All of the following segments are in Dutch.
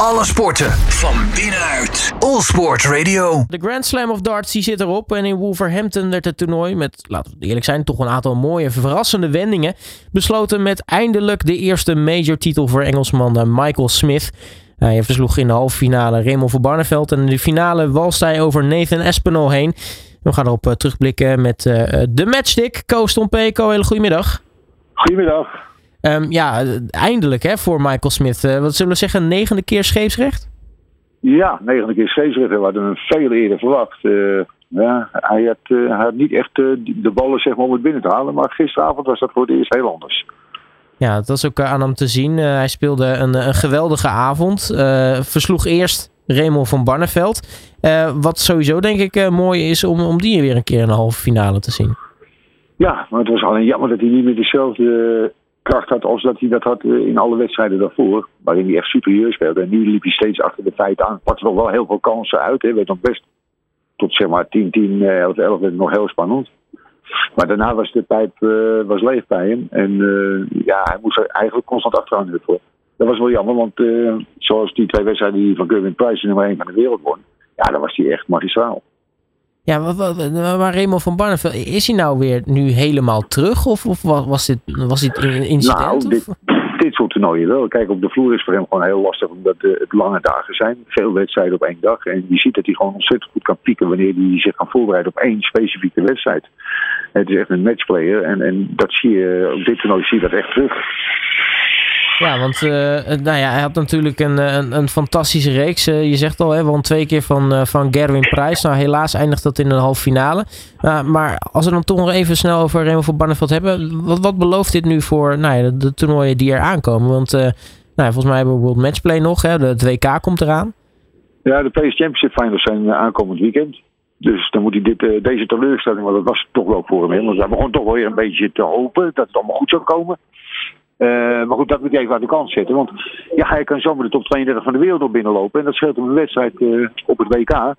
Alle sporten van binnenuit. All Sport Radio. De Grand Slam of Darts die zit erop. En in Wolverhampton werd het toernooi met, laten we eerlijk zijn, toch een aantal mooie, verrassende wendingen. Besloten met eindelijk de eerste major titel voor Engelsman eh, Michael Smith. Hij versloeg in de halve finale Raymond van Barneveld. En in de finale walst hij over Nathan Espinol heen. We gaan erop eh, terugblikken met uh, de matchstick. Koos Tompeco, hele goedemiddag. Goedemiddag. Um, ja, eindelijk hè, voor Michael Smith. Uh, wat zullen we zeggen, negende keer scheepsrecht? Ja, negende keer scheepsrecht. We hadden hem veel eerder verwacht. Uh, ja, hij, had, uh, hij had niet echt de ballen zeg maar, om het binnen te halen. Maar gisteravond was dat voor het eerst heel anders. Ja, dat was ook aan hem te zien. hij speelde een, een geweldige avond. versloeg eerst Raymond van Barneveld. wat sowieso denk ik mooi is om, om die weer een keer in de halve finale te zien. Ja, maar het was alleen jammer dat hij niet meer dezelfde kracht had als dat hij dat had eh, in alle wedstrijden daarvoor. Waarin hij echt superieur speelde. En nu liep hij steeds achter de feiten aan. Pakte nog wel heel veel kansen uit. Hij werd nog best tot zeg maar 10, 10, 11, 11 werd nog heel spannend. Maar daarna was de pijp uh, was leeg bij hem. En uh, ja, hij moest er eigenlijk constant achteraan ervoor. Dat was wel jammer, want zoals die twee wedstrijden die van Gerwin Price nummer 1 van de wereld won. Ja, dan was hij echt magistraal. Ja, maar Raymond van Barneveld, is hij nou weer nu helemaal terug? Of, of was dit, was dit een incident? Nou, dit, dit soort toernooien wel. Kijk, op de vloer is voor hem gewoon heel lastig, omdat het lange dagen zijn. Veel wedstrijden op één dag. En je ziet dat hij gewoon ontzettend goed kan pieken wanneer hij zich kan voorbereiden op één specifieke wedstrijd. Het is echt een matchplayer en, en dat zie je, op dit toernooi zie je dat echt terug. Ja, want uh, nou ja, hij had natuurlijk een, een, een fantastische reeks. Uh, je zegt al, hè, won twee keer van, van Gerwin Price. Nou, helaas eindigt dat in een halve finale. maar als we dan toch nog even snel over Raymond van Barneveld hebben. Wat, wat belooft dit nu voor nou ja, de, toernooien die er aankomen? Want nou, volgens mij hebben we World Matchplay nog. Hè, de, 2K komt eraan. Ja, de PS Championship Finals zijn aankomend weekend. Dus dan moet hij dit, deze teleurstelling, want dat was toch wel voor hem. Want hij begon toch weer een beetje te hopen dat het allemaal goed zou komen. Uh, maar goed, dat moet je even aan de kant zetten. Want ja, hij kan zomaar de top 32 van de wereld op binnenlopen. En dat scheelt hem een wedstrijd uh, op het WK.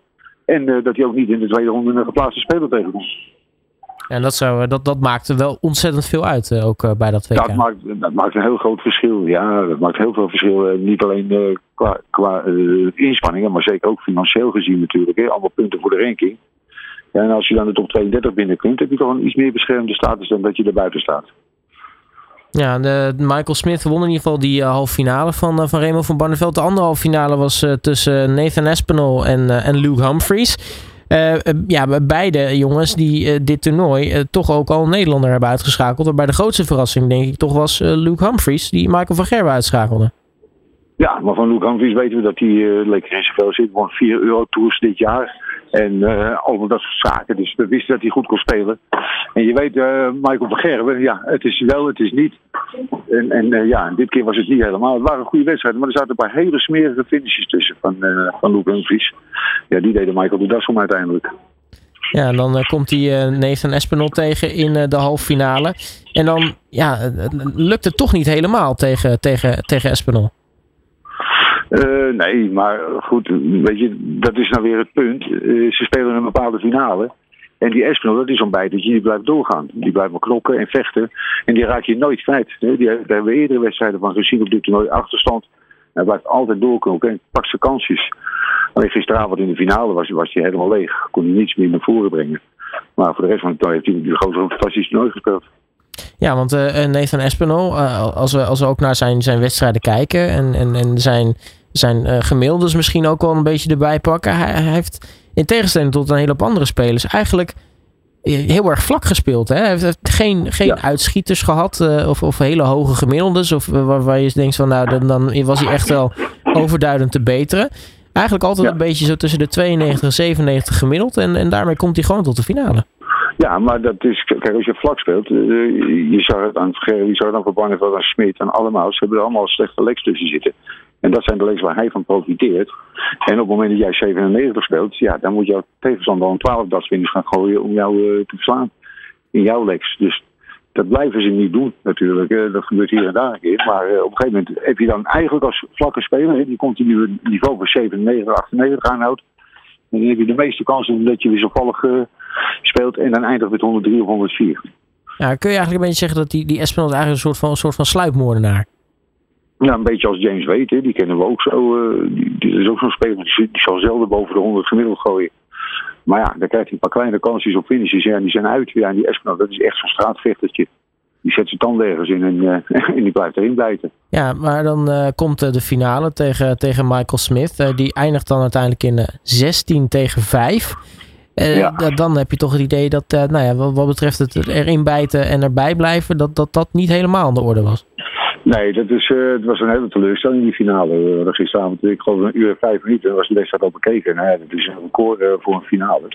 En uh, dat hij ook niet in de tweede ronde een geplaatste speler tegenkomt. En dat, zou, dat, dat maakt wel ontzettend veel uit, ook bij dat WK. Dat maakt, dat maakt een heel groot verschil. Ja, dat maakt heel veel verschil. niet alleen qua, qua inspanningen, maar zeker ook financieel gezien natuurlijk. Hè. Allemaal punten voor de ranking. Ja, en als je dan de top 32 binnenkomt, heb je toch een iets meer beschermde status dan dat je er buiten staat. Ja, de, Michael Smith won in ieder geval die uh, halve finale van, uh, van Raymond van Barneveld. De andere halve finale was uh, tussen Nathan Espinol en, en Luke Humphries. ja, beide jongens die dit toernooi toch ook al een Nederlander hebben uitgeschakeld. Waarbij de grootste verrassing denk ik toch was Luke Humphries die Michael van Gerwen uitschakelde. Ja, maar van Luke Humphries weten we dat hij lekker in zit. Won 4 euro tours dit jaar. En uh, over dat soort zaken. Dus we wisten dat hij goed kon spelen. En je weet, uh, Michael van Gerwen, ja, het is wel, het is niet. En, en uh, ja, dit keer was het niet helemaal. Het waren goede wedstrijden, maar er zaten een paar hele smerige finishes tussen van, uh, van Luke Humphries. Ja, die deden Michael de om uiteindelijk. Ja, en dan komt hij Nathan Espinol tegen in de halve finale. En dan ja, lukt het toch niet helemaal tegen, tegen, tegen Espinol. Uh, nee, maar goed, weet je, dat is nou weer het punt. Uh, ze spelen een bepaalde finale. En die Espinol, dat is zo'n bijtetje, die blijft doorgaan. Die blijft maar knokken en vechten. En die raak je nooit kwijt. Die, daar hebben we eerdere wedstrijden van gezien op dit toernooi. Achterstand. Hij blijft altijd doorknokken en pakt zijn kansjes. Alleen gisteravond in de finale was, was hij helemaal leeg. Kon hij niets meer naar voren brengen. Maar voor de rest van het toernooi heeft hij de grote fantastisch toernooi gespeeld. Ja, want uh, Nathan Espinol, uh, als, we, als we ook naar zijn, zijn wedstrijden kijken en, en, en zijn, zijn uh, gemiddeldes misschien ook wel een beetje erbij pakken. Hij, hij, heeft in tegenstelling tot een hele hoop andere spelers eigenlijk heel erg vlak gespeeld. Hè? Hij heeft geen, geen ja. uitschieters gehad of, of hele hoge gemiddeldes. Of waar, waar je denkt van nou, dan, dan was hij echt wel overduidend te beteren. Eigenlijk altijd ja. een beetje zo tussen de 92 en 97 gemiddeld. En, en daarmee komt hij gewoon tot de finale. Ja, maar dat is, kijk, als je vlak speelt, uh, je zag het aan je zag het aan Van Barneveld, aan Smit, en allemaal, ze hebben er allemaal slechte legs tussen zitten. En dat zijn de legs waar hij van profiteert. En op het moment dat jij 97 speelt, ja, dan moet jouw tegenstander een 12 datswinners gaan gooien om jou uh, te verslaan. In jouw legs. Dus dat blijven ze niet doen natuurlijk. Uh, dat gebeurt hier en daar een keer. Maar op een gegeven moment heb je dan eigenlijk als vlakke speler, die continu een niveau van 97, 98 aanhoudt. Dan heb je de meeste kansen dat je wisselvallig speelt en dan eindigt met 103 of 104. Ja, kun je eigenlijk een beetje zeggen dat die, die Espinal eigenlijk een soort van, een soort van sluipmoordenaar? Ja, een beetje als James Wade, die kennen we ook zo. die, die, is ook zo'n speler, die, die zal zelden boven de 100 gemiddeld gooien. Maar ja, dan krijgt hij een paar kleine kansjes op finishes. Ja, die zijn uit. Ja, en die Espinal, dat is echt zo'n straatvechtertje. Die zet zijn tanden ergens in en, uh, en die blijft erin bijten. Ja, maar dan uh, komt de finale tegen, tegen Michael Smith. Uh, die eindigt dan uiteindelijk in 16 tegen 5. Ja. Dan heb je toch het idee dat, nou ja, wat, wat, betreft het erin bijten en erbij blijven, dat, dat dat niet helemaal aan de orde was. Nee, dat is, uh, het was een hele teleurstelling in die finale. Uh, gisteravond, ik geloof een uur en vijf minuten, was de wedstrijd al bekeken. Nou, ja, dat is een record uh, voor een finale.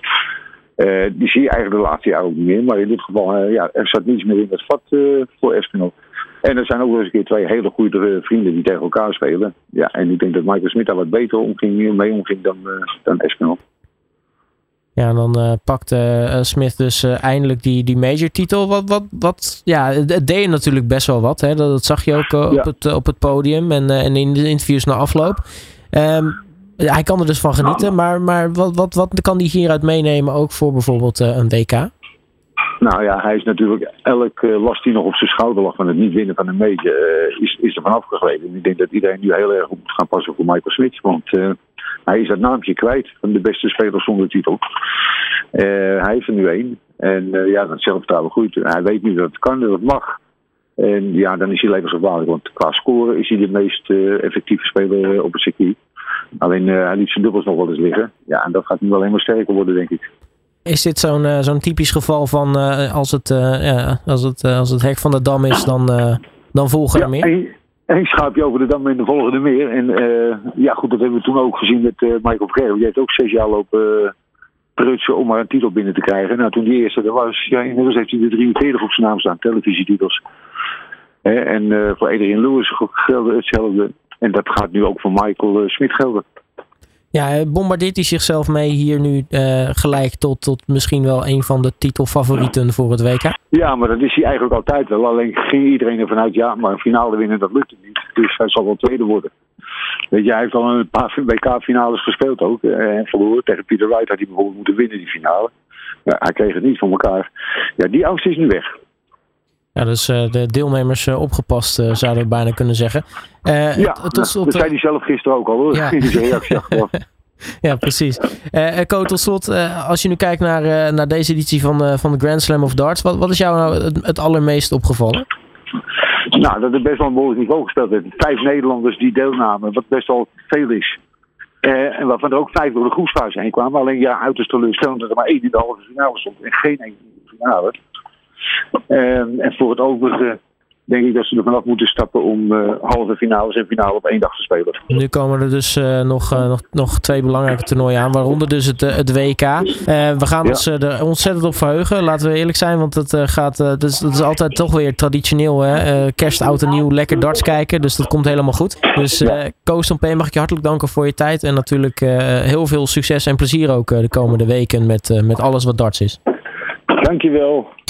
die zie je eigenlijk de laatste jaren ook niet meer. Maar in dit geval, ja, er zat niets meer in het vat voor Espinol. En er zijn ook wel eens een keer twee hele goede vrienden die tegen elkaar spelen. Ja, en ik denk dat Michael Smit daar wat beter omging, mee omging dan, dan Espinol. Ja, dan uh, pakte uh, Smith dus uh, eindelijk die, die major titel. Wat, wat, wat, ja, het deed natuurlijk best wel wat. Hè? Dat, dat zag je ook op, het, op het podium en, en in de interviews na afloop. Um, hij kan er dus van genieten, maar, maar wat, wat, wat kan hij hieruit meenemen ook voor bijvoorbeeld een WK? Nou ja, hij is natuurlijk elk last die nog op zijn schouder lag van het niet winnen van een major, is, is er van afgegleden. Ik denk dat iedereen nu heel erg moet gaan passen voor Michael Smith, want hij is dat naampje kwijt van de beste speler zonder titel. Uh, hij heeft er nu één. En uh, ja, dat zelfvertrouwen goed. Hij weet nu dat het kan, dat het mag. En ja, dan is hij levensgevaarlijk. Want qua scoren is hij de meest uh, effectieve speler op het circuit. Alleen hij liet zijn dubbels nog wel eens liggen. Ja, en dat gaat nu alleen maar sterker worden, denk ik. Is dit zo'n zo'n typisch geval van als, het, ja, als, het, als het hek van de dam is, dan, dan volgen er ja, meer? Eén schaapje over de dam in de volgende meer. En uh, ja, goed, dat hebben we toen ook gezien met uh, Michael Vergeer. Die heeft ook zes jaar lopen uh, prutsen om maar een titel binnen te krijgen. Nou, toen die eerste er was, ja, inmiddels heeft hij de 43 op zijn naam staan, televisietitels. en voor Adrian Lewis geldt hetzelfde. En dat gaat nu ook voor Michael Smit gelden. Ja, bombardeert hij zichzelf mee hier nu uh, gelijk tot, tot misschien wel een van de titelfavorieten voor het WK? Ja, maar dat is hij eigenlijk altijd wel. Alleen ging iedereen ervan uit, ja, maar een finale winnen, dat lukt niet. Dus hij zal wel tweede worden. Weet je, hij heeft al een paar WK-finales gespeeld ook. En verloren. Tegen Peter Wright had hij bijvoorbeeld moeten winnen, die finale. Ja, hij kreeg het niet van elkaar. Ja, die angst is nu weg. Ja, dus uh, de deelnemers uh, opgepast, uh, zouden we bijna kunnen zeggen. ja, tot slot, dat zei hij zelf gisteren ook al hoor. Ja, ja precies. Uh, tot slot, als je nu kijkt naar, naar deze editie van, van de Grand Slam of Darts, wat, wat is jou nou het, het allermeest opgevallen? Nou, dat er best wel een behoorlijk niveau gespeeld werd. Vijf Nederlanders die deelnamen, wat best wel veel is. en waarvan er ook vijf door de groepsfase heen kwamen. Alleen ja, uiterst teleurstellend dat er maar één in de halve finale stond en geen één in de finale. Um, en voor het overige denk ik dat ze er vanaf moeten stappen om uh, halve finales en finale op één dag te spelen. Nu komen er dus uh, nog, uh, nog, nog twee belangrijke toernooien aan, waaronder dus het, het WK. we gaan ons er ontzettend op verheugen, laten we eerlijk zijn, want het gaat, dat is, dat is altijd toch weer traditioneel, hè? kerst, oud en nieuw, lekker darts kijken, dus dat komt helemaal goed. Dus ja. Koos P, mag ik je hartelijk danken voor je tijd en natuurlijk heel veel succes en plezier ook de komende weken met, met alles wat darts is. Dankjewel.